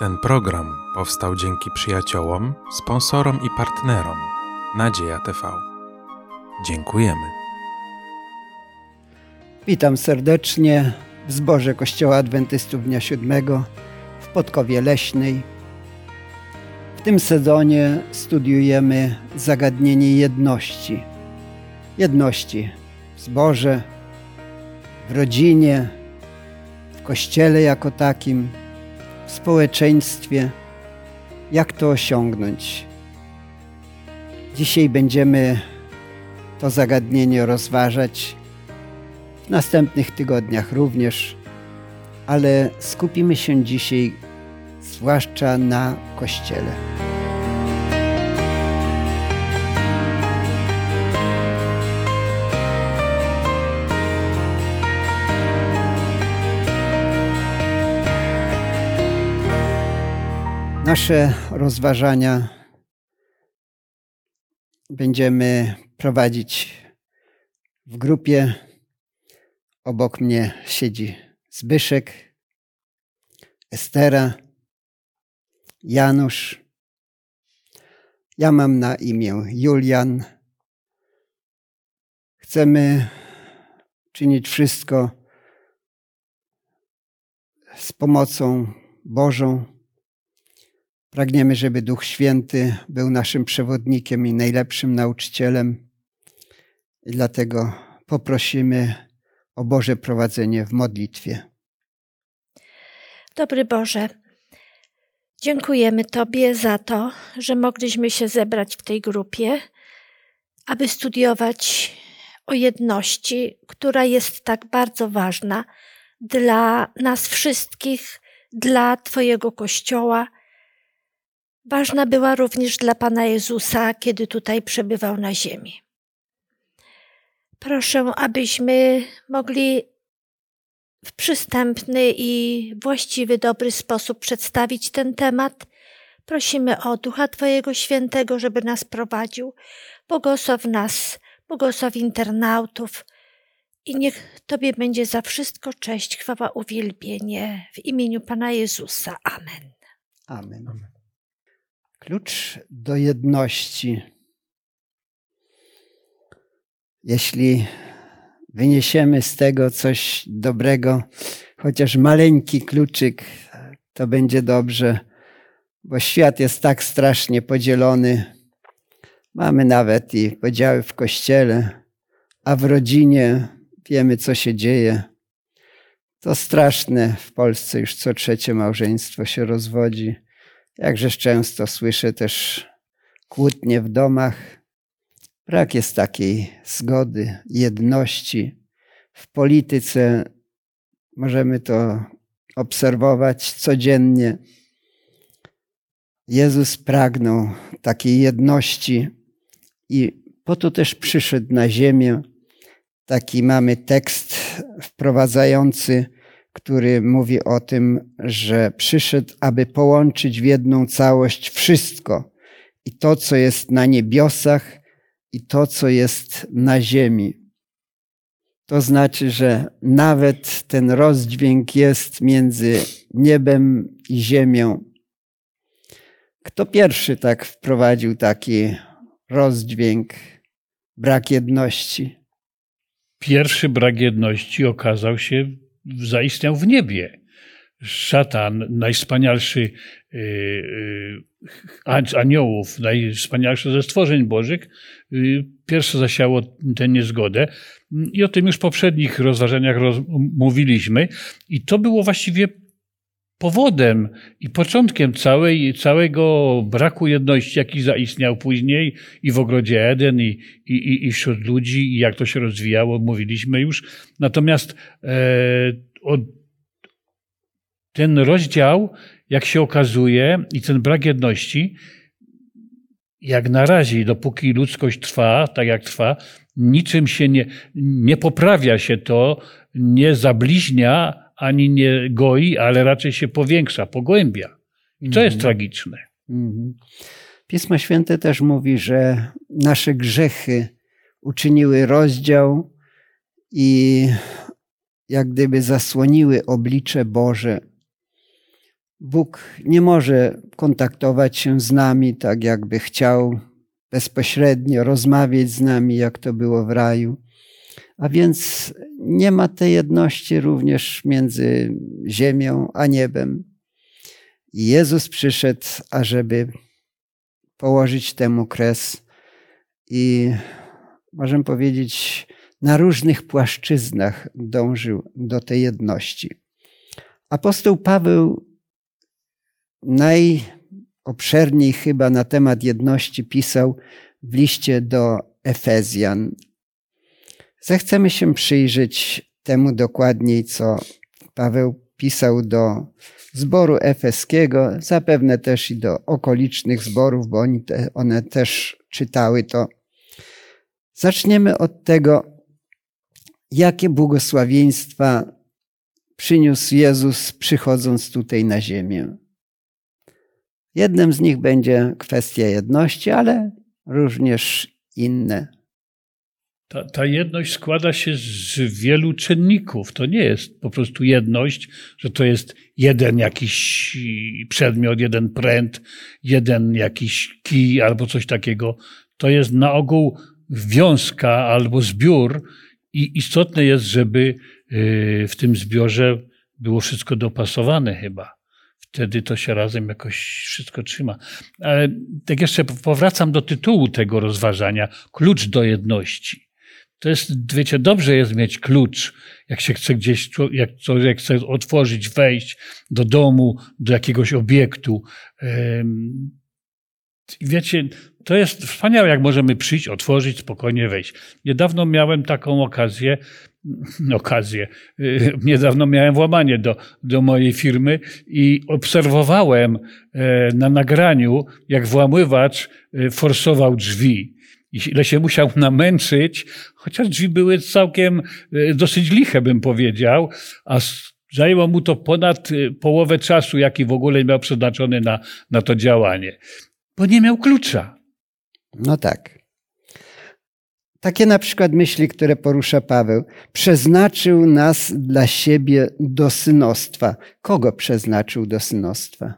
Ten program powstał dzięki przyjaciołom, sponsorom i partnerom Nadzieja TV. Dziękujemy. Witam serdecznie w zborze Kościoła Adwentystów Dnia Siódmego w Podkowie Leśnej. W tym sezonie studiujemy zagadnienie jedności. Jedności w zborze, w rodzinie, w kościele jako takim, w społeczeństwie. Jak to osiągnąć? Dzisiaj będziemy to zagadnienie rozważać w następnych tygodniach również, ale skupimy się dzisiaj zwłaszcza na Kościele. Nasze rozważania będziemy prowadzić w grupie Obok mnie siedzi Zbyszek, Estera, Janusz. Ja mam na imię Julian. Chcemy czynić wszystko z pomocą Bożą. Pragniemy, żeby Duch Święty był naszym przewodnikiem i najlepszym nauczycielem. I dlatego poprosimy o Boże prowadzenie w modlitwie. Dobry Boże, dziękujemy Tobie za to, że mogliśmy się zebrać w tej grupie, aby studiować o jedności, która jest tak bardzo ważna dla nas wszystkich, dla Twojego Kościoła. Ważna była również dla Pana Jezusa, kiedy tutaj przebywał na ziemi. Proszę, abyśmy mogli w przystępny i właściwy, dobry sposób przedstawić ten temat. Prosimy o Ducha Twojego Świętego, żeby nas prowadził. Błogosław nas, błogosław internautów i niech Tobie będzie za wszystko cześć, chwała, uwielbienie w imieniu Pana Jezusa. Amen. Amen. Klucz do jedności jeśli wyniesiemy z tego coś dobrego, chociaż maleńki kluczyk, to będzie dobrze, bo świat jest tak strasznie podzielony. Mamy nawet i podziały w kościele, a w rodzinie wiemy, co się dzieje. To straszne. W Polsce już co trzecie małżeństwo się rozwodzi. Jakżeż często słyszę też kłótnie w domach Brak jest takiej zgody, jedności. W polityce możemy to obserwować codziennie. Jezus pragnął takiej jedności i po to też przyszedł na ziemię. Taki mamy tekst wprowadzający, który mówi o tym, że przyszedł, aby połączyć w jedną całość wszystko i to, co jest na niebiosach, i to, co jest na ziemi. To znaczy, że nawet ten rozdźwięk jest między niebem i ziemią. Kto pierwszy tak wprowadził taki rozdźwięk, brak jedności? Pierwszy brak jedności okazał się, zaistniał w niebie szatan, najwspanialszy y, y, aniołów, najwspanialszy ze stworzeń bożych, y, pierwsze zasiało tę niezgodę. I o tym już w poprzednich rozważaniach roz, mówiliśmy. I to było właściwie powodem i początkiem całej, całego braku jedności, jaki zaistniał później i w ogrodzie Eden, i, i, i wśród ludzi, i jak to się rozwijało, mówiliśmy już. Natomiast e, ten rozdział, jak się okazuje, i ten brak jedności, jak na razie, dopóki ludzkość trwa, tak jak trwa, niczym się nie, nie poprawia się to, nie zabliźnia, ani nie goi, ale raczej się powiększa, pogłębia. I to jest mhm. tragiczne. Mhm. Pismo Święte też mówi, że nasze grzechy uczyniły rozdział i jak gdyby zasłoniły oblicze Boże Bóg nie może kontaktować się z nami tak, jakby chciał bezpośrednio rozmawiać z nami, jak to było w raju. A więc nie ma tej jedności również między ziemią a niebem. Jezus przyszedł, ażeby położyć temu kres i możemy powiedzieć, na różnych płaszczyznach dążył do tej jedności. Apostoł Paweł najobszerniej chyba na temat jedności pisał w liście do Efezjan. Zechcemy się przyjrzeć temu dokładniej, co Paweł pisał do zboru efeskiego, zapewne też i do okolicznych zborów, bo oni te, one też czytały to. Zaczniemy od tego, jakie błogosławieństwa przyniósł Jezus, przychodząc tutaj na ziemię. Jednym z nich będzie kwestia jedności, ale również inne. Ta, ta, jedność składa się z wielu czynników. To nie jest po prostu jedność, że to jest jeden jakiś przedmiot, jeden pręt, jeden jakiś kij albo coś takiego. To jest na ogół wiązka albo zbiór i istotne jest, żeby y, w tym zbiorze było wszystko dopasowane chyba. Wtedy to się razem jakoś wszystko trzyma. Ale tak jeszcze powracam do tytułu tego rozważania. Klucz do jedności. To jest, wiecie, dobrze jest mieć klucz, jak się chce gdzieś, jak człowiek chce otworzyć, wejść do domu, do jakiegoś obiektu. Wiecie, to jest wspaniałe, jak możemy przyjść, otworzyć, spokojnie wejść. Niedawno miałem taką okazję, okazję, niedawno miałem włamanie do, do mojej firmy i obserwowałem e, na nagraniu, jak włamywacz e, forsował drzwi. I ile się musiał namęczyć, chociaż drzwi były całkiem e, dosyć liche, bym powiedział, a zajęło mu to ponad połowę czasu, jaki w ogóle miał przeznaczony na, na to działanie. Bo nie miał klucza. No tak. Takie na przykład myśli, które porusza Paweł. Przeznaczył nas dla siebie do synostwa. Kogo przeznaczył do synostwa?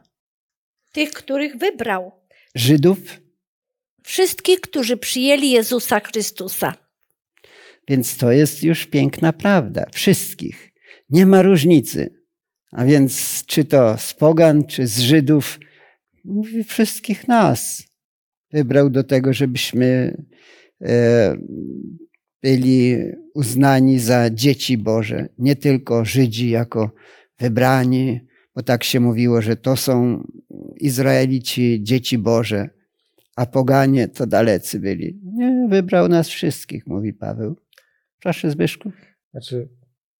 Tych, których wybrał. Żydów? Wszystkich, którzy przyjęli Jezusa Chrystusa. Więc to jest już piękna prawda. Wszystkich. Nie ma różnicy. A więc czy to z pogan, czy z Żydów, mówi wszystkich nas. Wybrał do tego, żebyśmy e, byli uznani za dzieci Boże, nie tylko Żydzi jako wybrani, bo tak się mówiło, że to są Izraelici, dzieci Boże, a poganie to dalecy byli. Nie, wybrał nas wszystkich, mówi Paweł. Proszę Zbyszku. Znaczy,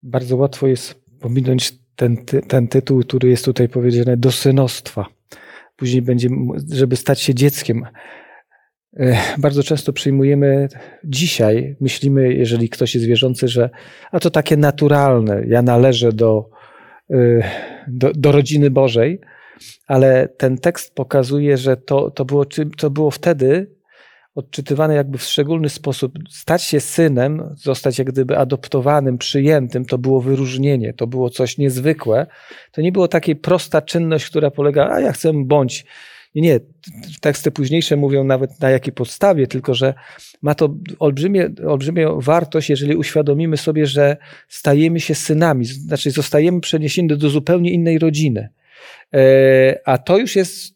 bardzo łatwo jest pominąć ten, ten tytuł, który jest tutaj powiedziany, do synostwa. Później będzie, żeby stać się dzieckiem. E, bardzo często przyjmujemy dzisiaj, myślimy, jeżeli ktoś jest wierzący, że a to takie naturalne, ja należę do, e, do, do rodziny Bożej, ale ten tekst pokazuje, że to, to, było, to było wtedy odczytywane jakby w szczególny sposób. Stać się synem, zostać jak gdyby adoptowanym, przyjętym, to było wyróżnienie, to było coś niezwykłe. To nie było takiej prosta czynność, która polega, a ja chcę bądź nie, nie. Teksty późniejsze mówią nawet na jakiej podstawie, tylko że ma to olbrzymie, olbrzymią wartość, jeżeli uświadomimy sobie, że stajemy się synami, znaczy zostajemy przeniesieni do, do zupełnie innej rodziny. E, a to już jest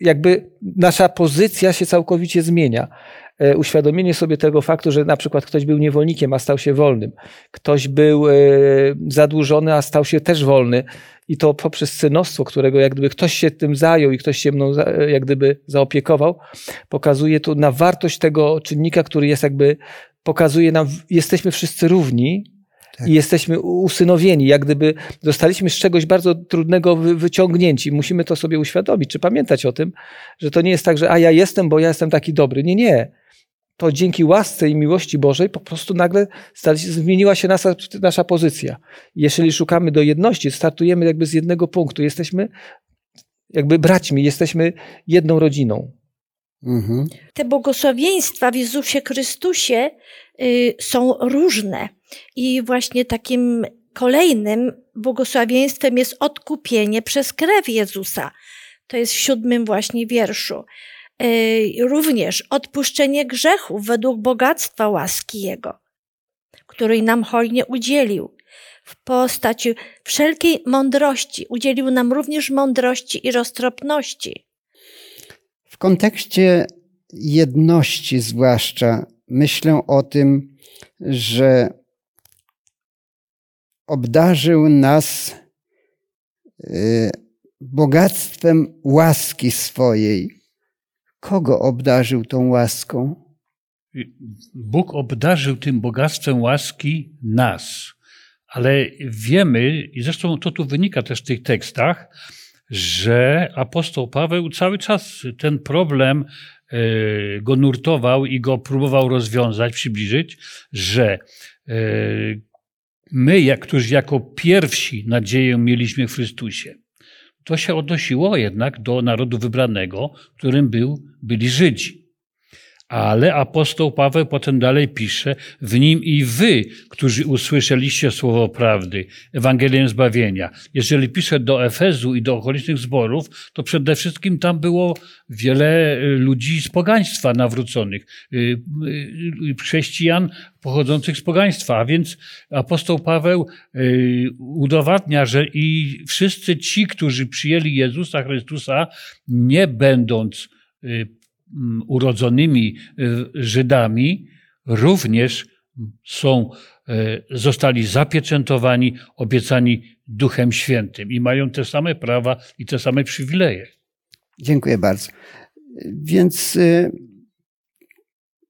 jakby nasza pozycja się całkowicie zmienia. E, uświadomienie sobie tego faktu, że na przykład ktoś był niewolnikiem, a stał się wolnym, ktoś był e, zadłużony, a stał się też wolny. I to poprzez synostwo, którego jak gdyby ktoś się tym zajął i ktoś się mną jak gdyby zaopiekował, pokazuje tu na wartość tego czynnika, który jest jakby, pokazuje nam, jesteśmy wszyscy równi, tak. i jesteśmy usynowieni, jak gdyby zostaliśmy z czegoś bardzo trudnego wyciągnięci. Musimy to sobie uświadomić, czy pamiętać o tym, że to nie jest tak, że a ja jestem, bo ja jestem taki dobry. Nie, nie to dzięki łasce i miłości Bożej po prostu nagle zmieniła się nasza, nasza pozycja. Jeżeli szukamy do jedności, startujemy jakby z jednego punktu. Jesteśmy jakby braćmi, jesteśmy jedną rodziną. Mhm. Te błogosławieństwa w Jezusie Chrystusie y, są różne. I właśnie takim kolejnym błogosławieństwem jest odkupienie przez krew Jezusa. To jest w siódmym właśnie wierszu. Yy, Również odpuszczenie grzechów według bogactwa łaski Jego, której nam hojnie udzielił w postaci wszelkiej mądrości. Udzielił nam również mądrości i roztropności. W kontekście jedności, zwłaszcza, myślę o tym, że obdarzył nas y, bogactwem łaski swojej. Kogo obdarzył tą łaską? Bóg obdarzył tym bogactwem łaski nas. Ale wiemy, i zresztą to tu wynika też w tych tekstach, że apostoł Paweł cały czas ten problem e, go nurtował i go próbował rozwiązać, przybliżyć, że e, my, jak, którzy jako pierwsi nadzieję mieliśmy w Chrystusie, to się odnosiło jednak do narodu wybranego, którym był, byli Żydzi. Ale apostoł Paweł potem dalej pisze, w nim i wy, którzy usłyszeliście słowo prawdy, Ewangelię zbawienia. Jeżeli pisze do Efezu i do okolicznych zborów, to przede wszystkim tam było wiele y, ludzi z pogaństwa nawróconych, y, y, chrześcijan pochodzących z pogaństwa. A więc apostoł Paweł udowadnia, że i wszyscy ci, którzy przyjęli Jezusa Chrystusa, nie będąc urodzonymi y, Żydami również są, e, zostali zapieczętowani, obiecani Duchem Świętym i mają te same prawa i te same przywileje. Dziękuję bardzo. Więc y,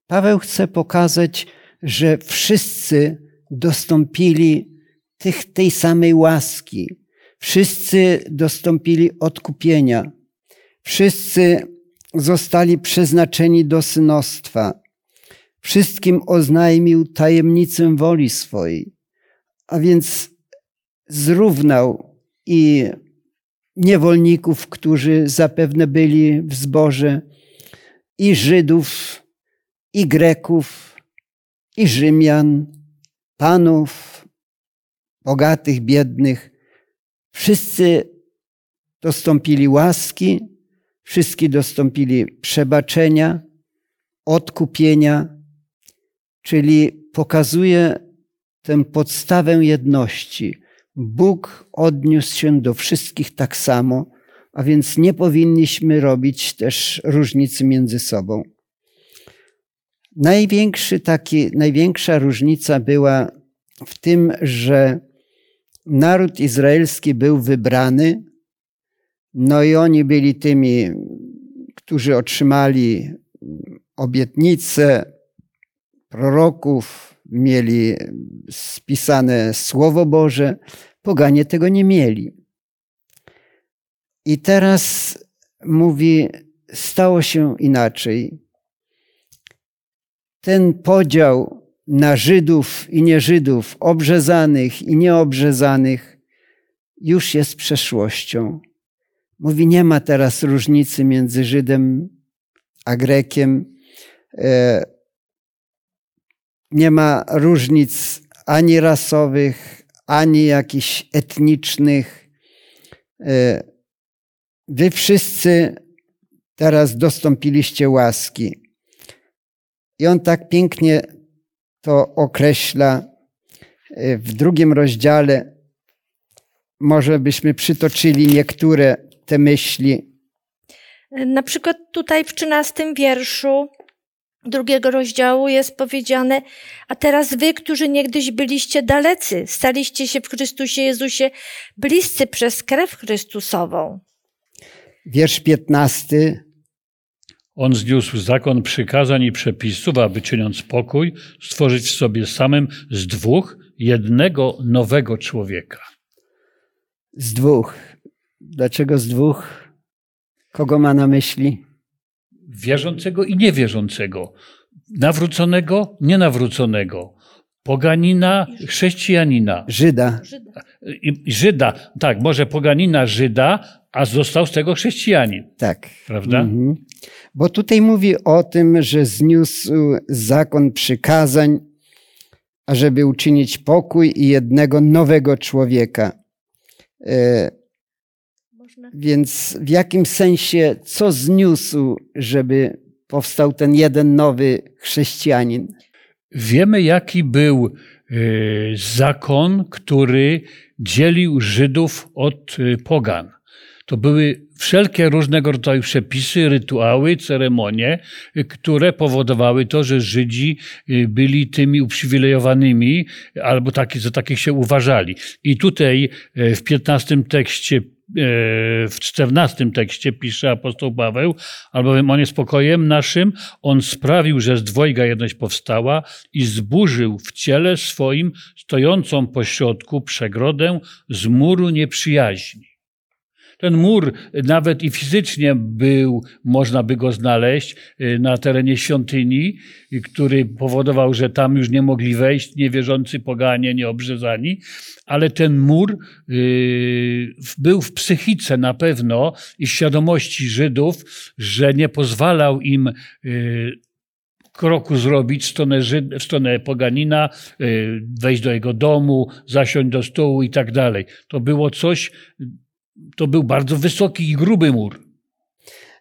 Paweł chce pokazać, że wszyscy dostąpili tych, tej samej łaski. Wszyscy dostąpili odkupienia. Wszyscy zostali przeznaczeni do synostwa. Wszystkim oznajmił tajemnicę woli swojej, a więc zrównał i niewolników, którzy zapewne byli w zborze, i Żydów, i Greków, i Rzymian, panów, bogatych, biednych. Wszyscy dostąpili łaski, Wszyscy dostąpili przebaczenia, odkupienia, czyli pokazuje tę podstawę jedności. Bóg odniósł się do wszystkich tak samo, a więc nie powinniśmy robić też różnicy między sobą. Największy taki, największa różnica była w tym, że naród izraelski był wybrany no i oni byli tymi, którzy otrzymali obietnice proroków, mieli spisane Słowo Boże. Poganie tego nie mieli. I teraz mówi, stało się inaczej. Ten podział na Żydów i nieżydów, obrzezanych i nieobrzezanych, już jest przeszłością. Mówi, nie ma teraz różnicy między Żydem a Grekiem. E, nie ma różnic ani rasowych, ani jakichś etnicznych. E, wy wszyscy teraz dostąpiliście łaski. I on tak pięknie to określa e, w drugim rozdziale. Może byśmy przytoczyli niektóre te myśli. Na przykład tutaj w trzynastym wierszu drugiego rozdziału jest powiedziane, a teraz wy, którzy niegdyś byliście dalecy, staliście się w Chrystusie Jezusie bliscy przez krew Chrystusową. Wiersz piętnasty. On zniósł zakon przykazań i przepisów, aby czyniąc pokój, stworzyć w sobie samym z dwóch jednego nowego człowieka. Z dwóch. Dlaczego z dwóch? Kogo ma na myśli? Wierzącego i niewierzącego. Nawróconego, nienawróconego. Poganina, chrześcijanina. Żyda. Żyda. Tak, może poganina Żyda, a został z tego chrześcijanin. Tak. Prawda? Mhm. Bo tutaj mówi o tym, że zniósł zakon przykazań, ażeby uczynić pokój i jednego nowego człowieka. Więc w jakim sensie, co zniósł, żeby powstał ten jeden nowy chrześcijanin? Wiemy, jaki był y, zakon, który dzielił Żydów od y, pogan. To były wszelkie różnego rodzaju przepisy, rytuały, ceremonie, y, które powodowały to, że Żydzi byli tymi uprzywilejowanymi, albo taki, za takich się uważali. I tutaj w 15 tekście w czternastym tekście pisze apostoł Paweł, albowiem on jest pokojem naszym, on sprawił, że z dwojga jedność powstała i zburzył w ciele swoim stojącą pośrodku przegrodę z muru nieprzyjaźni. Ten mur nawet i fizycznie był, można by go znaleźć y, na terenie świątyni, y, który powodował, że tam już nie mogli wejść niewierzący poganie, nieobrzezani, ale ten mur y, był w psychice na pewno i świadomości Żydów, że nie pozwalał im kroku zrobić w stronę, Żyd, w stronę poganina, wejść do jego domu, zasiąść do stołu i tak dalej. To było coś, to był bardzo wysoki i gruby mur.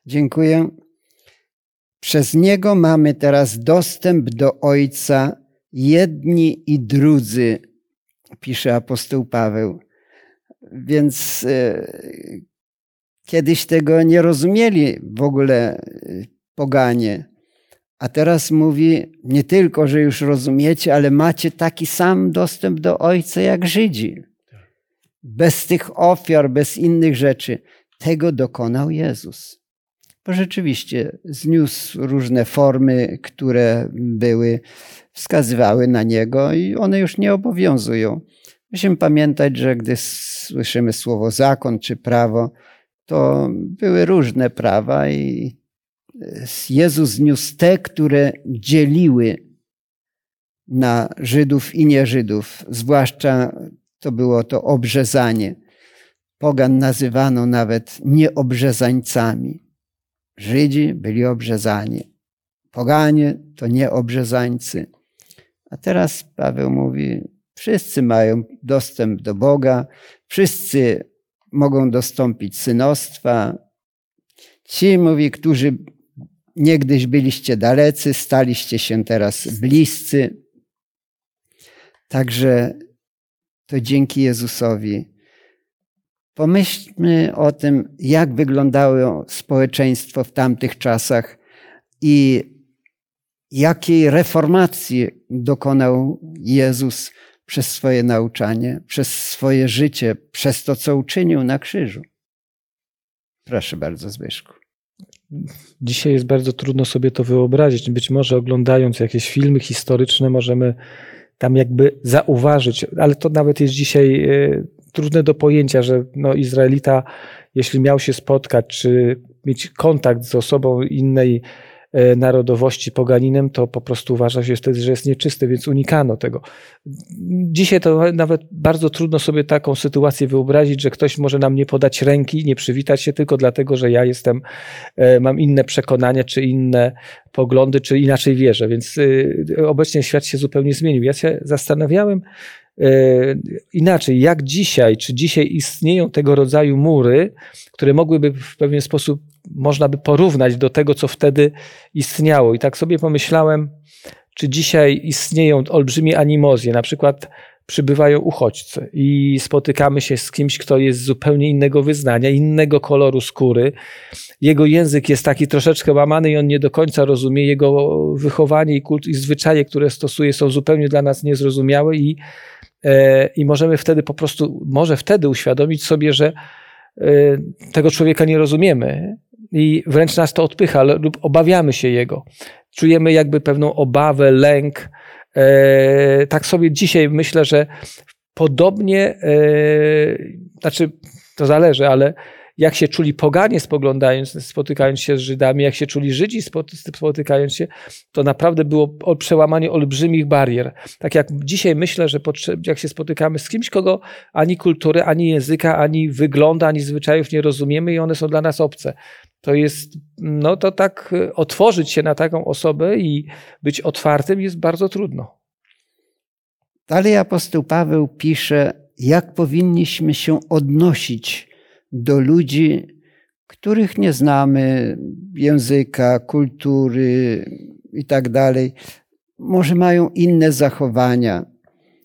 Dziękuję. Przez niego mamy teraz dostęp do Ojca, jedni i drudzy, pisze apostoł Paweł. Więc e, kiedyś tego nie rozumieli w ogóle e, poganie. A teraz mówi nie tylko, że już rozumiecie, ale macie taki sam dostęp do Ojca jak Żydzi. Bez tych ofiar, bez innych rzeczy. Tego dokonał Jezus. Bo rzeczywiście zniósł różne formy, które były, wskazywały na Niego i one już nie obowiązują. Musimy pamiętać, że gdy słyszymy słowo zakon czy prawo, to były różne prawa i Jezus zniósł te, które dzieliły na Żydów i nie-Żydów, zwłaszcza to było to obrzezanie. Pogan nazywano nawet nieobrzezańcami. Żydzi byli obrzezani. Poganie to nieobrzezańcy. A teraz Paweł mówi, wszyscy mają dostęp do Boga, wszyscy mogą dostąpić synostwa. Ci, mówi, którzy niegdyś byliście dalecy, staliście się teraz bliscy. Także to dzięki Jezusowi. Pomyślmy o tym, jak wyglądało społeczeństwo w tamtych czasach i jakiej reformacji dokonał Jezus przez swoje nauczanie, przez swoje życie, przez to, co uczynił na krzyżu. Proszę bardzo, Zbyszku. Dzisiaj jest bardzo trudno sobie to wyobrazić. Być może oglądając jakieś filmy historyczne, możemy tam jakby zauważyć, ale to nawet jest dzisiaj e, trudne do pojęcia, że no Izraelita, jeśli miał się spotkać, czy mieć kontakt z osobą innej narodowości poganinem, to po prostu uważa się wtedy, że jest nieczysty, więc unikano tego. Dzisiaj to nawet bardzo trudno sobie taką sytuację wyobrazić, że ktoś może nam nie podać ręki, nie przywitać się tylko dlatego, że ja jestem, e, mam inne przekonania, czy inne poglądy, czy inaczej wierzę. Więc obecnie świat się zupełnie zmienił. Ja się zastanawiałem, inaczej, jak dzisiaj, czy dzisiaj istnieją tego rodzaju mury, które mogłyby w pewien sposób, można by porównać do tego, co wtedy istniało. I tak sobie pomyślałem, czy dzisiaj istnieją olbrzymie animozje, na przykład przybywają uchodźcy i spotykamy się z kimś, kto jest zupełnie innego wyznania, innego koloru skóry. Jego język jest taki troszeczkę łamany i on nie do końca rozumie. Jego wychowanie i kult i zwyczaje, które stosuje, są zupełnie dla nas niezrozumiałe i, e, i możemy wtedy po prostu, może wtedy uświadomić sobie, że e, tego człowieka nie rozumiemy i wręcz nas to odpycha lub obawiamy się jego. Czujemy jakby pewną obawę, lęk, E, tak sobie dzisiaj myślę, że podobnie, e, znaczy to zależy, ale jak się czuli poganie spoglądając, spotykając się z Żydami, jak się czuli Żydzi spotykając się, to naprawdę było przełamanie olbrzymich barier. Tak jak dzisiaj myślę, że jak się spotykamy z kimś, kogo ani kultury, ani języka, ani wygląda, ani zwyczajów nie rozumiemy i one są dla nas obce to jest, no to tak e, otworzyć się na taką osobę i być otwartym jest bardzo trudno. Dalej apostoł Paweł pisze, jak powinniśmy się odnosić do ludzi, których nie znamy, języka, kultury i tak. Może mają inne zachowania.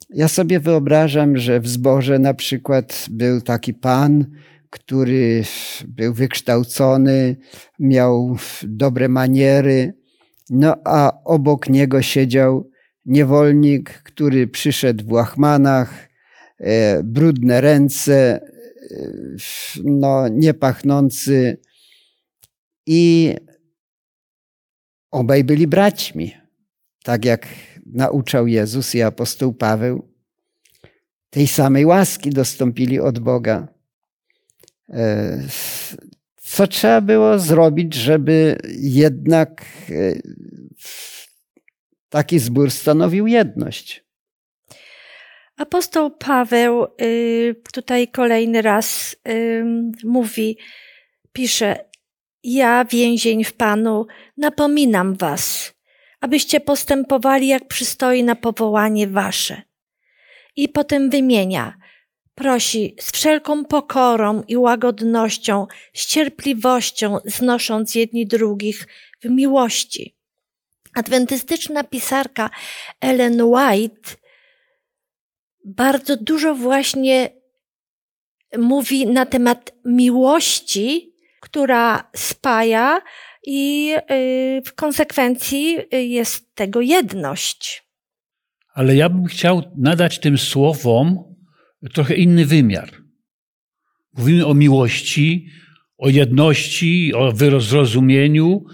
Ja sobie wyobrażam, że w zborze na przykład był taki pan, który był wykształcony, miał dobre maniery, no a obok niego siedział niewolnik, który przyszedł w łachmanach, e, brudne ręce, no, niepachnący i obaj byli braćmi, tak jak nauczał Jezus i apostoł Paweł. Tej samej łaski dostąpili od Boga. E, co trzeba było zrobić, żeby jednak e, taki zbór stanowił jedność? Apostoł Paweł y, tutaj kolejny raz mówi, pisze: Ja, więzień w Panu, napominam Was, abyście postępowali jak przystoi na powołanie Wasze. I potem wymienia prosi z wszelką pokorą i łagodnością, z cierpliwością, znosząc jedni drugich w miłości. Adwentystyczna pisarka Ellen White bardzo dużo właśnie mówi na temat miłości, która spaja i y, w konsekwencji jest tego jedność. Ale ja bym chciał nadać tym słowom trochę inny wymiar. Mówimy o miłości, o jedności, o zrozumieniu,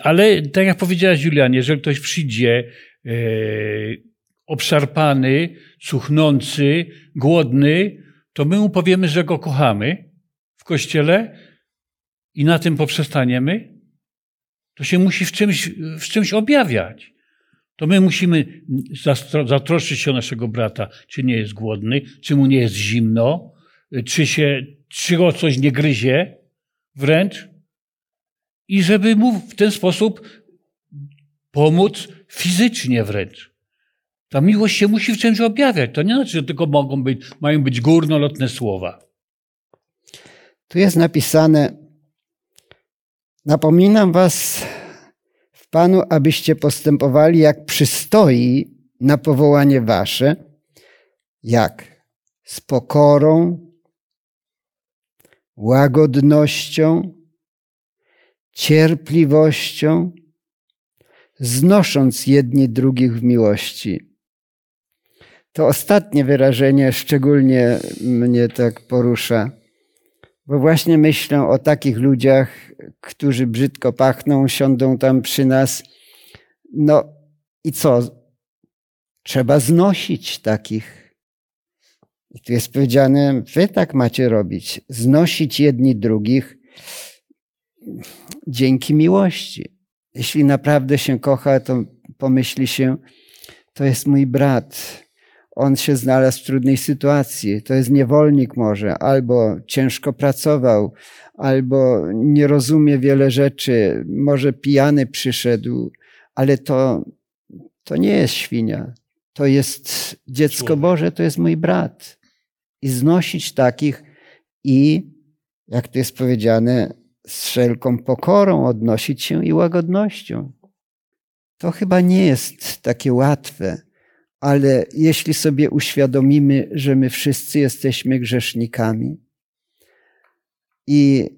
ale tak jak powiedziałaś Julianie, jeżeli ktoś przyjdzie e, obszarpany, cuchnący, głodny, to my mu powiemy, że go kochamy w kościele i na tym poprzestaniemy. To się musi w czymś, w czymś objawiać to my musimy zatroszczyć się o naszego brata, czy nie jest głodny, czy mu nie jest zimno, czy, się, czy go coś nie gryzie wręcz. I żeby mu w ten sposób pomóc fizycznie wręcz. Ta miłość się musi w czymś objawiać. To nie znaczy, że tylko mogą być, mają być górnolotne słowa. Tu jest napisane: Napominam Was, Panu, abyście postępowali jak przystoi na powołanie wasze, jak z pokorą, łagodnością, cierpliwością, znosząc jedni drugich w miłości. To ostatnie wyrażenie szczególnie mnie tak porusza, bo właśnie myślę o takich ludziach, którzy brzydko pachną, siądą tam przy nas. No i co? Trzeba znosić takich. I tu jest powiedziane, wy tak macie robić. Znosić jedni drugich dzięki miłości. Jeśli naprawdę się kocha, to pomyśli się, to jest mój brat. On się znalazł w trudnej sytuacji. To jest niewolnik może, albo ciężko pracował, albo nie rozumie wiele rzeczy, może pijany przyszedł, ale to, to nie jest świnia. To jest dziecko Boże, to jest mój brat. I znosić takich i, jak to jest powiedziane, z wszelką pokorą odnosić się i łagodnością. To chyba nie jest takie łatwe, ale jeśli sobie uświadomimy, że my wszyscy jesteśmy grzesznikami, i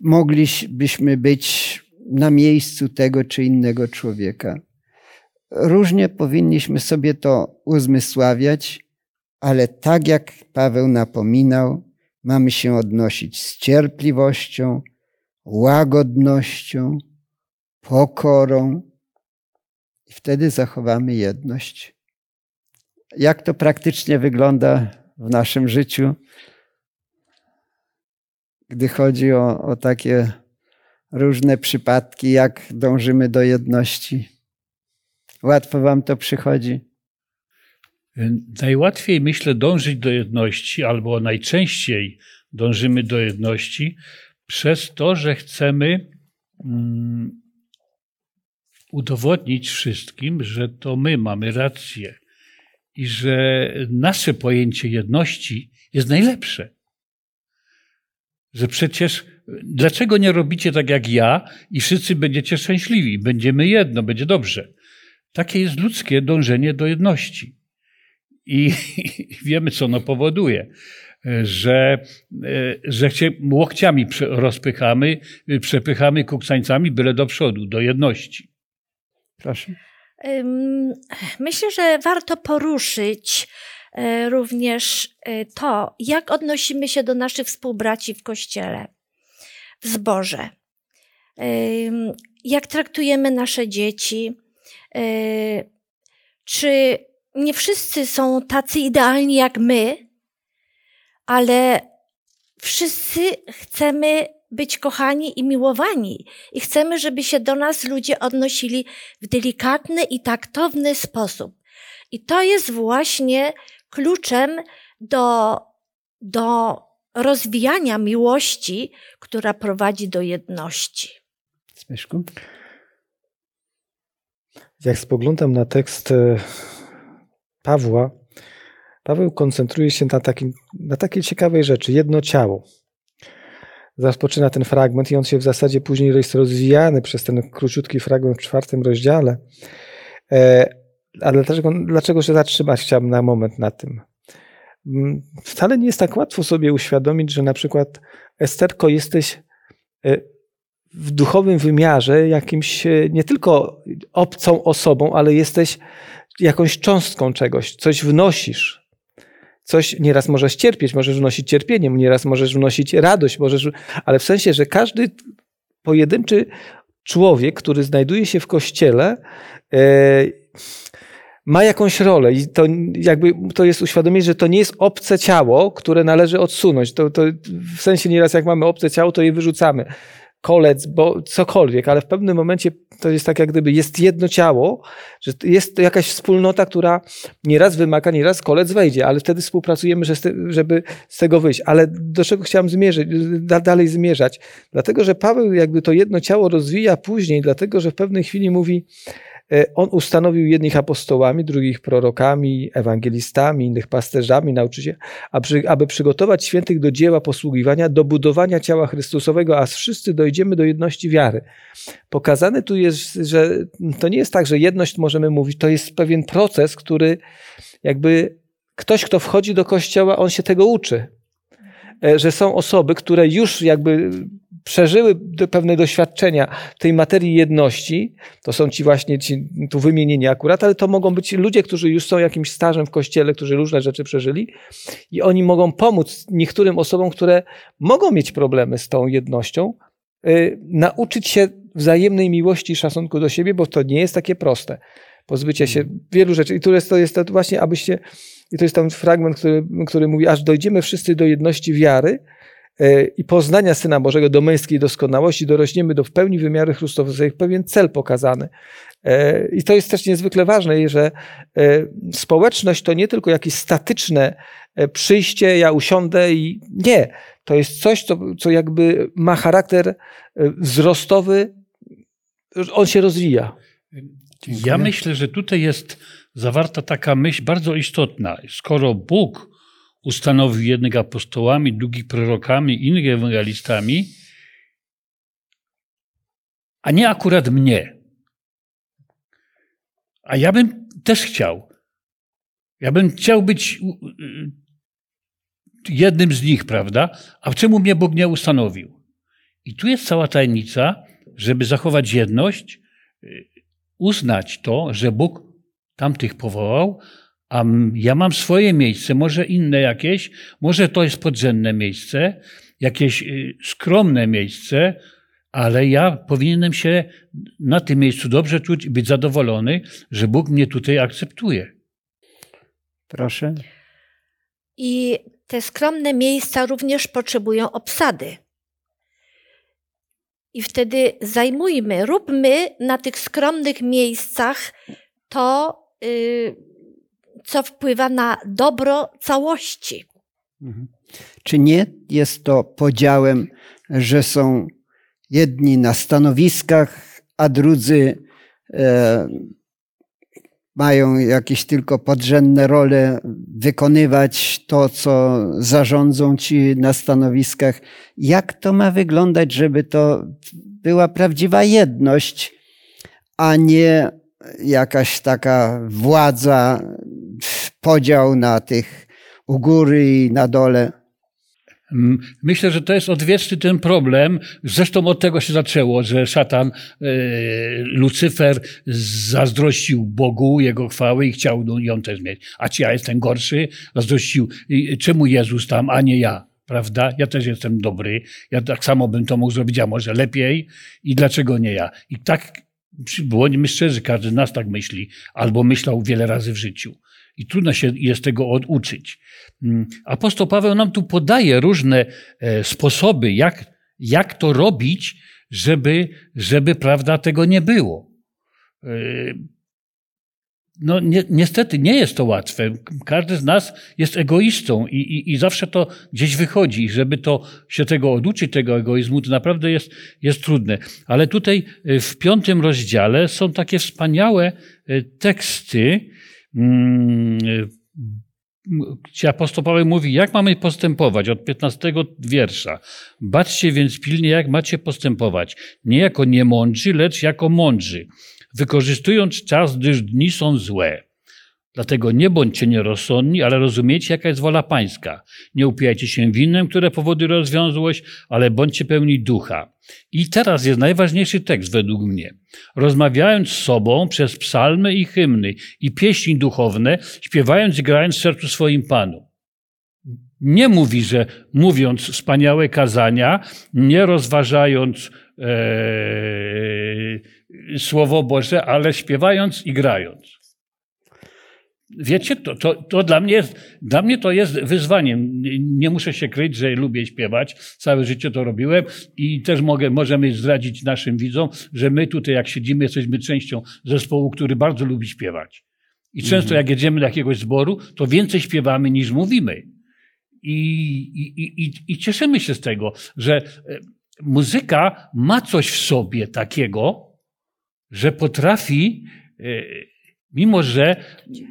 moglibyśmy być na miejscu tego czy innego człowieka. Różnie powinniśmy sobie to uzmysławiać, ale tak jak Paweł napominał, mamy się odnosić z cierpliwością, łagodnością, pokorą i wtedy zachowamy jedność. Jak to praktycznie wygląda w naszym życiu? gdy chodzi o, o takie różne przypadki, jak dążymy do jedności? Łatwo wam to przychodzi? Najłatwiej, myślę, dążyć do jedności, albo najczęściej dążymy do jedności przez to, że chcemy mm, udowodnić wszystkim, że to my mamy rację i że nasze pojęcie jedności jest najlepsze. Że przecież dlaczego nie robicie tak jak ja i wszyscy będziecie szczęśliwi, będziemy jedno, będzie dobrze. Takie jest ludzkie dążenie do jedności. I wiemy, co ono powoduje. Że, że się łokciami rozpychamy, przepychamy kuksańcami byle do przodu, do jedności. Proszę. Myślę, że warto poruszyć e, również e, to, jak odnosimy się do naszych współbraci w kościele, w zborze. Jak traktujemy nasze dzieci? E, czy nie wszyscy są tacy idealni jak my, ale wszyscy chcemy być kochani i miłowani. I chcemy, żeby się do nas ludzie odnosili w delikatny i taktowny sposób. I to jest właśnie kluczem do, do rozwijania miłości, która prowadzi do jedności. Zbyszku? Jak spoglądam na tekst e, Pawła, Paweł koncentruje się na, takim, na takiej ciekawej rzeczy, jedno ciało rozpoczyna ten fragment i on się w zasadzie później jest rozwijany przez ten króciutki fragment w czwartym rozdziale. Ale dlaczego, dlaczego się zatrzymać chciałbym na moment na tym? Mm, wcale nie jest tak łatwo sobie uświadomić, że na przykład Esterko jesteś e, w duchowym wymiarze jakimś e, nie tylko obcą osobą, ale jesteś jakąś cząstką czegoś, coś wnosisz, coś nieraz możesz cierpieć, możesz wnosić cierpienie, nieraz możesz wnosić radość, możesz, ale w sensie, że każdy pojedynczy człowiek, który znajduje się w kościele, e, ma jakąś rolę i to jakby to jest uświadomienie, że to nie jest obce ciało, które należy odsunąć. To, to w sensie nieraz jak mamy obce ciało, to je wyrzucamy kolec, bo cokolwiek, ale w pewnym momencie to jest tak, jak gdyby jest jedno ciało, że jest to jakaś wspólnota, która nieraz wymaga, nieraz kolec wejdzie, ale wtedy współpracujemy, żeby z tego wyjść. Ale do czego chciałem zmierzyć, dalej zmierzać? Dlatego, że Paweł jakby to jedno ciało rozwija później, dlatego, że w pewnej chwili mówi, on ustanowił jednych apostołami, drugich prorokami, ewangelistami, innych pasterzami, nauczycielami, aby przygotować świętych do dzieła posługiwania, do budowania ciała Chrystusowego, a wszyscy dojdziemy do jedności wiary. Pokazane tu jest, że to nie jest tak, że jedność możemy mówić, to jest pewien proces, który jakby ktoś, kto wchodzi do kościoła, on się tego uczy. E, że są osoby, które już jakby przeżyły pewne doświadczenia tej materii jedności, to są ci właśnie ci tu wymienieni akurat, ale to mogą być ludzie, którzy już są jakimś stażem w kościele, którzy różne rzeczy przeżyli i oni mogą pomóc niektórym osobom, które mogą mieć problemy z tą jednością, yy, nauczyć się wzajemnej miłości i szacunku do siebie, bo to nie jest takie proste. Pozbycie się wielu rzeczy. I to jest to, jest to właśnie, abyście, i to jest tam fragment, który, który mówi, aż dojdziemy wszyscy do jedności wiary, i poznania Syna Bożego do męskiej doskonałości, dorośniemy do w pełni wymiary Chrystusa, jest pewien cel pokazany. E, I to jest też niezwykle ważne, że e, społeczność to nie tylko jakieś statyczne przyjście, ja usiądę i nie. To jest coś, co, co jakby ma charakter wzrostowy, on się rozwija. Dziękuję. Ja myślę, że tutaj jest zawarta taka myśl bardzo istotna. Skoro Bóg ustanowił jednych apostołami, drugich prorokami, innych ewangelistami, a nie akurat mnie. A ja bym też chciał. Ja bym chciał być jednym z nich, prawda? A czemu mnie Bóg nie ustanowił? I tu jest cała tajemnica, żeby zachować jedność, y, uznać to, że Bóg tamtych powołał, a ja mam swoje miejsce, może inne jakieś, może to jest podrzędne miejsce, jakieś y, skromne miejsce, ale ja powinienem się na tym miejscu dobrze czuć i być zadowolony, że Bóg mnie tutaj akceptuje. Proszę. I te skromne miejsca również potrzebują obsady. I wtedy zajmujmy, róbmy na tych skromnych miejscach to, yy, co wpływa na dobro całości. Mhm. Czy nie jest to podziałem, że są jedni na stanowiskach, a drudzy e, mają jakieś tylko podrzędne role, wykonywać to, co zarządzą ci na stanowiskach. Jak to ma wyglądać, żeby to była prawdziwa jedność, a nie jakaś taka władza, podział na tych u góry i na dole? Mm, Myślę, że to jest odwieczny ten problem. Zresztą od tego się zaczęło, że szatan, e, Lucyfer zazdrościł Bogu jego chwały i chciał no, ją też mieć. A czy ja jestem gorszy? Zazdrościł, czemu Jezus tam, a nie ja? Prawda? Ja też jestem dobry. Ja tak samo bym to mógł zrobić, a może lepiej. I dlaczego nie ja? I tak, bądźmy szczerzy, każdy z nas tak myśli. Albo myślał wiele razy w życiu. I trudno się jest tego oduczyć. Mm, Apostoł Paweł nam tu podaje różne e, sposoby, jak, jak to robić, żeby, żeby prawda, tego nie było. E, No, ni niestety nie jest to łatwe. Każdy z nas jest egoistą i, i, i zawsze to gdzieś wychodzi. Żeby to się tego oduczyć, tego egoizmu, to naprawdę jest, jest trudne. Ale tutaj e, w piątym rozdziale są takie wspaniałe teksty, gdzie apostoł Paweł mówi, jak mamy postępować od 15 wiersza. Baczcie więc pilnie, jak macie postępować. Nie jako niemądrzy, lecz jako mądrzy, wykorzystując czas, gdyż dni są złe. Dlatego nie bądźcie nierozsądni, ale rozumiecie, jaka jest wola pańska. Nie upijajcie się winem, które powody rozwiązłość, ale bądźcie pełni ducha. I teraz jest najważniejszy tekst według mnie. Rozmawiając z sobą przez psalmy i hymny i pieśni duchowne, śpiewając i grając w sercu swoim Panu. Nie mówi, że mówiąc wspaniałe kazania, nie rozważając e, Słowo Boże, ale śpiewając i grając. Wiecie, to, to, to dla, mnie jest, dla mnie to jest wyzwaniem. Nie muszę się kryć, że lubię śpiewać. Całe życie to robiłem i też mogę, możemy zdradzić naszym widzom, że my tutaj, jak siedzimy, jesteśmy częścią zespołu, który bardzo lubi śpiewać. I często, jak jedziemy do jakiegoś zboru, to więcej śpiewamy niż mówimy. I, i, i, i cieszymy się z tego, że e, muzyka ma coś w sobie takiego, że potrafi e, Mimo, że,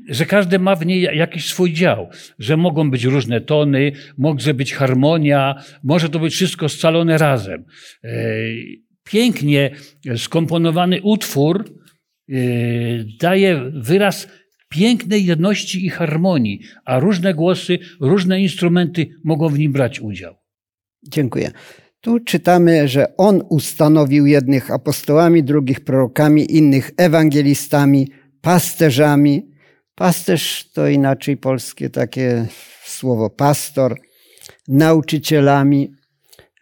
że każdy ma w niej jakiś swój dział, że mogą być różne tony, może być harmonia, może to być wszystko scalone razem. E, Pięknie skomponowany utwór e, daje wyraz pięknej jedności i harmonii, a różne głosy, różne instrumenty mogą w nim brać udział. Dziękuję. Tu czytamy, że On ustanowił jednych apostołami, drugich prorokami, innych ewangelistami, pasterzami. Pasterz to inaczej polskie takie słowo pastor, nauczycielami.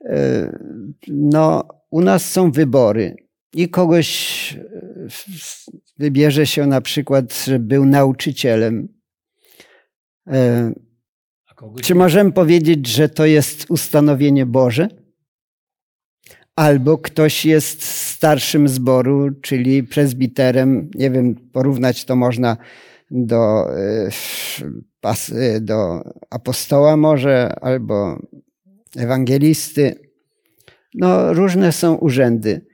E, No, u nas są wybory i kogoś e, wybierze się na przykład, że był nauczycielem. E, Czy możemy powiedzieć, że to jest ustanowienie Boże? Albo ktoś jest starszym zboru, czyli prezbiterem, nie wiem, porównać to można do, e, e, do apostoła może, albo ewangelisty. No, różne są urzędy.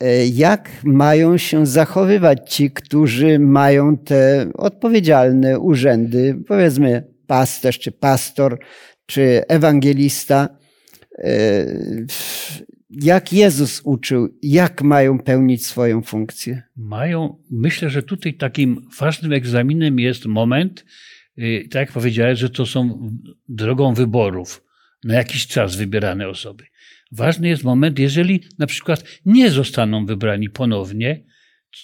E, Jak mają się zachowywać ci, którzy mają te odpowiedzialne urzędy, powiedzmy pasterz, czy pastor, czy ewangelista? Jak Jezus uczył, jak mają pełnić swoją funkcję? mają, myślę, że tutaj takim ważnym egzaminem jest moment, y, tak jak powiedziałeś, że to są drogą wyborów, na jakiś czas wybierane osoby. Ważny jest moment, jeżeli na przykład nie zostaną wybrani ponownie,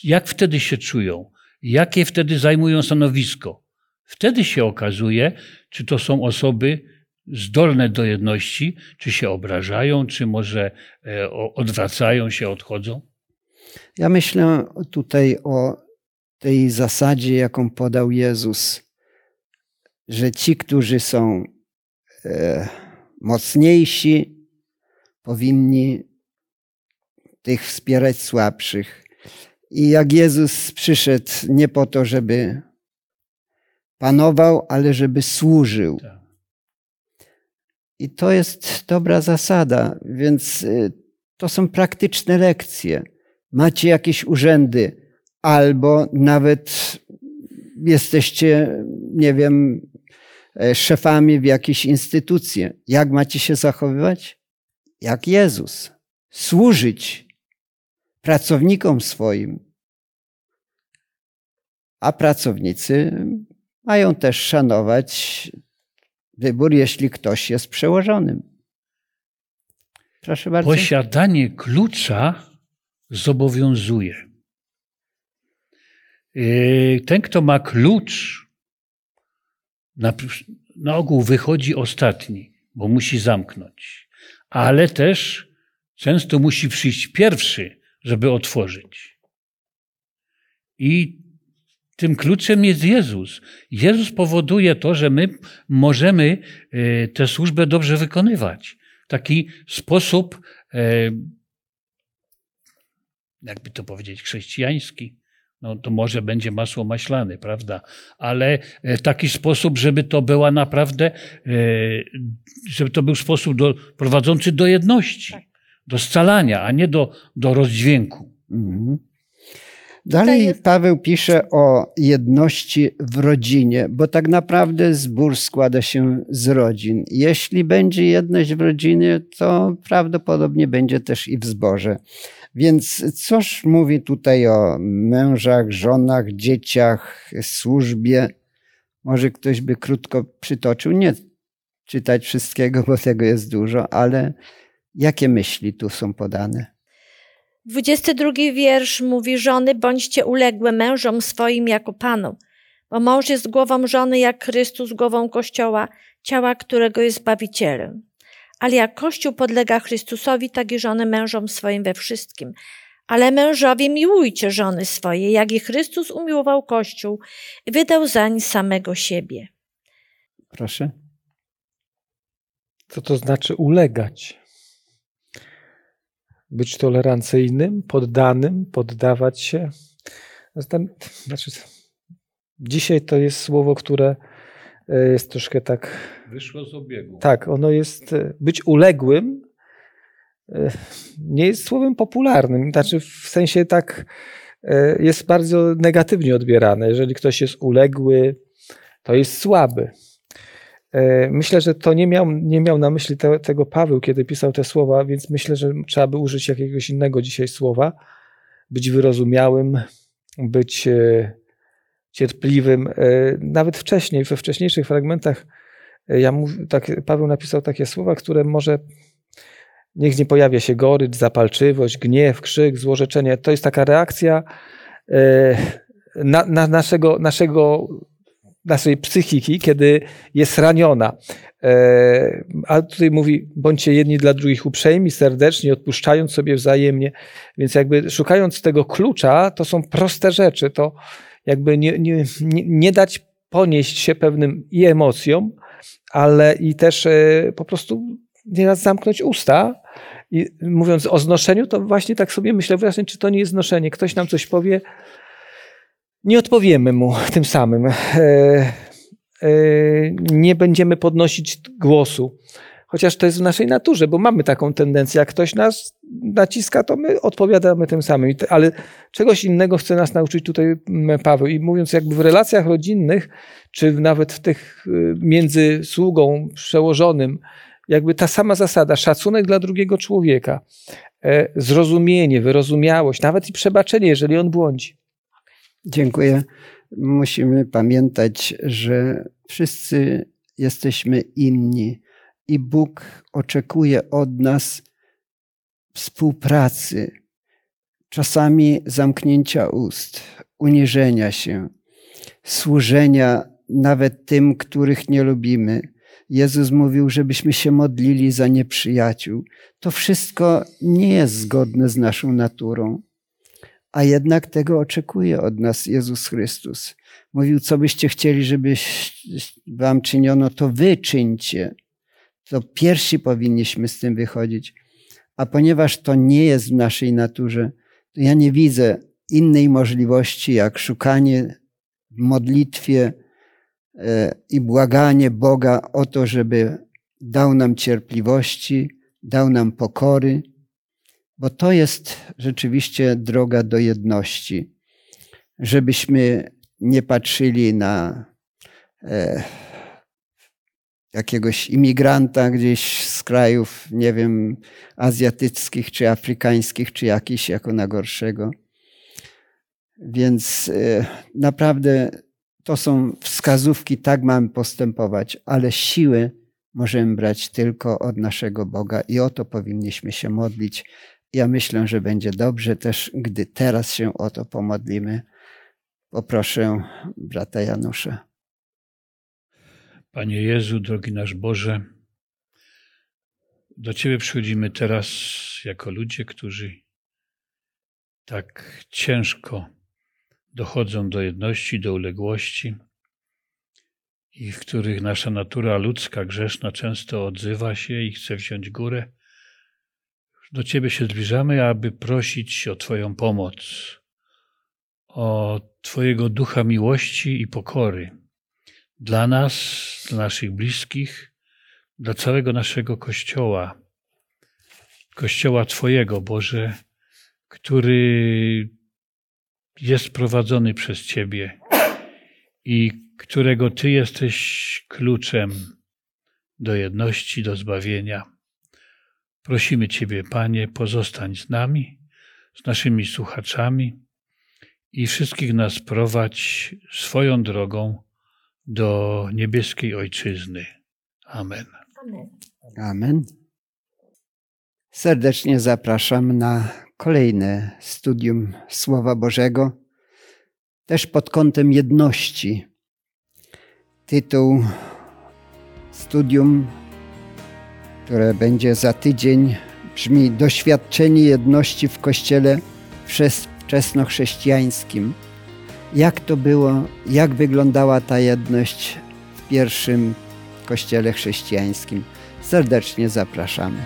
jak wtedy się czują, jakie wtedy zajmują stanowisko. Wtedy się okazuje, czy to są osoby zdolne do jedności, czy się obrażają, czy może e, odwracają się, odchodzą. Ja myślę tutaj o tej zasadzie, jaką podał Jezus, że ci, którzy są e, mocniejsi, powinni tych wspierać słabszych. I jak Jezus przyszedł nie po to, żeby panował, ale żeby służył. Tak. I to jest dobra zasada, więc y, to są praktyczne lekcje. Macie jakieś urzędy, albo nawet jesteście, nie wiem, e, szefami w jakiejś instytucji. Jak macie się zachowywać? Jak Jezus. Służyć pracownikom swoim. A pracownicy mają też szanować wybór, jeśli ktoś jest przełożonym. Proszę bardzo. Posiadanie klucza zobowiązuje. Yy, ten, kto ma klucz, na, na ogół wychodzi ostatni, bo musi zamknąć. Ale też często musi przyjść pierwszy, żeby otworzyć. I tym kluczem jest Jezus. Jezus powoduje to, że my możemy yy, tę służbę dobrze wykonywać. W taki sposób, yy, jakby to powiedzieć, chrześcijański no to może będzie masło maślane, prawda? Ale w e, taki sposób, żeby to była naprawdę, e, żeby to był sposób do, prowadzący do jedności, tak. do scalania, a nie do, do rozdźwięku. Mhm. Dalej jest... Paweł pisze o jedności w rodzinie, bo tak naprawdę zbór składa się z rodzin. Jeśli będzie jedność w rodzinie, to prawdopodobnie będzie też i w zborze. Więc coż mówi tutaj o mężach, żonach, dzieciach, służbie? Może ktoś by krótko przytoczył, nie czytać wszystkiego, bo tego jest dużo, ale jakie myśli tu są podane? 22 wiersz mówi: Żony, bądźcie uległe mężom swoim jako Panu, bo mąż jest głową żony, jak Chrystus głową Kościoła, ciała którego jest Zbawicielem. Ale jak Kościół podlega Chrystusowi, tak i żony mężom swoim we wszystkim. Ale mężowie miłujcie żony swoje, jak i Chrystus umiłował Kościół i wydał zań samego siebie. Proszę. Co to znaczy ulegać? Być tolerancyjnym, poddanym, poddawać się. Znaczy, dzisiaj to jest słowo, które e, jest troszkę tak Wyszło z obiegu. Tak, ono jest, e, być uległym e, nie jest słowem popularnym. Znaczy w sensie tak jest bardzo negatywnie odbierane. Jeżeli ktoś jest uległy, to jest słaby. Myślę, że to nie miał, nie miał na myśli te, tego Paweł, kiedy pisał te słowa, więc myślę, że trzeba by użyć jakiegoś innego dzisiaj słowa. Być wyrozumiałym, być cierpliwym. Nawet wcześniej, we wcześniejszych fragmentach ja mów, tak, Paweł napisał takie słowa, które może niech nie pojawia się gorycz, zapalczywość, gniew, krzyk, złorzeczenie. To jest taka reakcja e, na, na naszego, naszego, naszej psychiki, kiedy jest raniona. E, a tutaj mówi, bądźcie jedni dla drugich uprzejmi, serdeczni, odpuszczając sobie wzajemnie. Więc jakby szukając tego klucza, to są proste rzeczy. To jakby nie, nie, nie dać ponieść się pewnym i emocjom, ale i też e, po prostu nieraz zamknąć usta. I mówiąc o znoszeniu, to właśnie tak sobie myślę, właśnie, czy to nie jest znoszenie. Ktoś nam coś powie, nie odpowiemy mu tym samym. E, e, nie będziemy podnosić głosu. Chociaż to jest w naszej naturze, bo mamy taką tendencję. Jak ktoś nas naciska, to my odpowiadamy tym samym. Ale czegoś innego chce nas nauczyć tutaj Paweł. I mówiąc jakby w relacjach rodzinnych, czy nawet w tych y, między sługą przełożonym, jakby ta sama zasada, szacunek dla drugiego człowieka, e, zrozumienie, wyrozumiałość, nawet i przebaczenie, jeżeli on błądzi. Dziękuję. Musimy pamiętać, że wszyscy jesteśmy inni i Bóg oczekuje od nas współpracy, czasami zamknięcia ust, uniżenia się, służenia nawet tym, których nie lubimy. Jezus mówił, żebyśmy się modlili za nieprzyjaciół. To wszystko nie jest zgodne z naszą naturą, a jednak tego oczekuje od nas Jezus Chrystus. Mówił, co byście chcieli, żeby wam czyniono, to wy czyńcie to pierwsi powinniśmy z tym wychodzić. A ponieważ to nie jest w naszej naturze, to ja nie widzę innej możliwości jak szukanie w modlitwie e, i błaganie Boga o to, żeby dał nam cierpliwości, dał nam pokory, bo to jest rzeczywiście droga do jedności. Żebyśmy nie patrzyli na e, jakiegoś imigranta gdzieś z krajów, nie wiem, azjatyckich czy afrykańskich, czy jakiś jako na gorszego. Więc e, naprawdę to są wskazówki, tak mamy postępować, ale siły możemy brać tylko od naszego Boga i o to powinniśmy się modlić. Ja myślę, że będzie dobrze też, gdy teraz się o to pomodlimy. Poproszę brata Janusza. Panie Jezu, drogi nasz Boże, do Ciebie przychodzimy teraz jako ludzie, którzy tak ciężko dochodzą do jedności, do uległości i w których nasza natura ludzka, grzeszna często odzywa się i chce wziąć górę. Do Ciebie się zbliżamy, aby prosić o Twoją pomoc, o Twojego ducha miłości i pokory dla nas, dla naszych bliskich, dla całego naszego Kościoła, Kościoła Twojego, Boże, który jest prowadzony przez Ciebie i którego Ty jesteś kluczem do jedności, do zbawienia. Prosimy Ciebie, Panie, pozostań z nami, z naszymi słuchaczami i wszystkich nas prowadź swoją drogą do niebieskiej Ojczyzny. Amen. Amen. Amen. Serdecznie zapraszam na kolejne studium Słowa Bożego, też pod kątem jedności. Tytuł studium, które będzie za tydzień, brzmi Doświadczenie jedności w Kościele wczesnochrześcijańskim. Jak to było, jak wyglądała ta jedność w pierwszym Kościele chrześcijańskim? Serdecznie zapraszamy.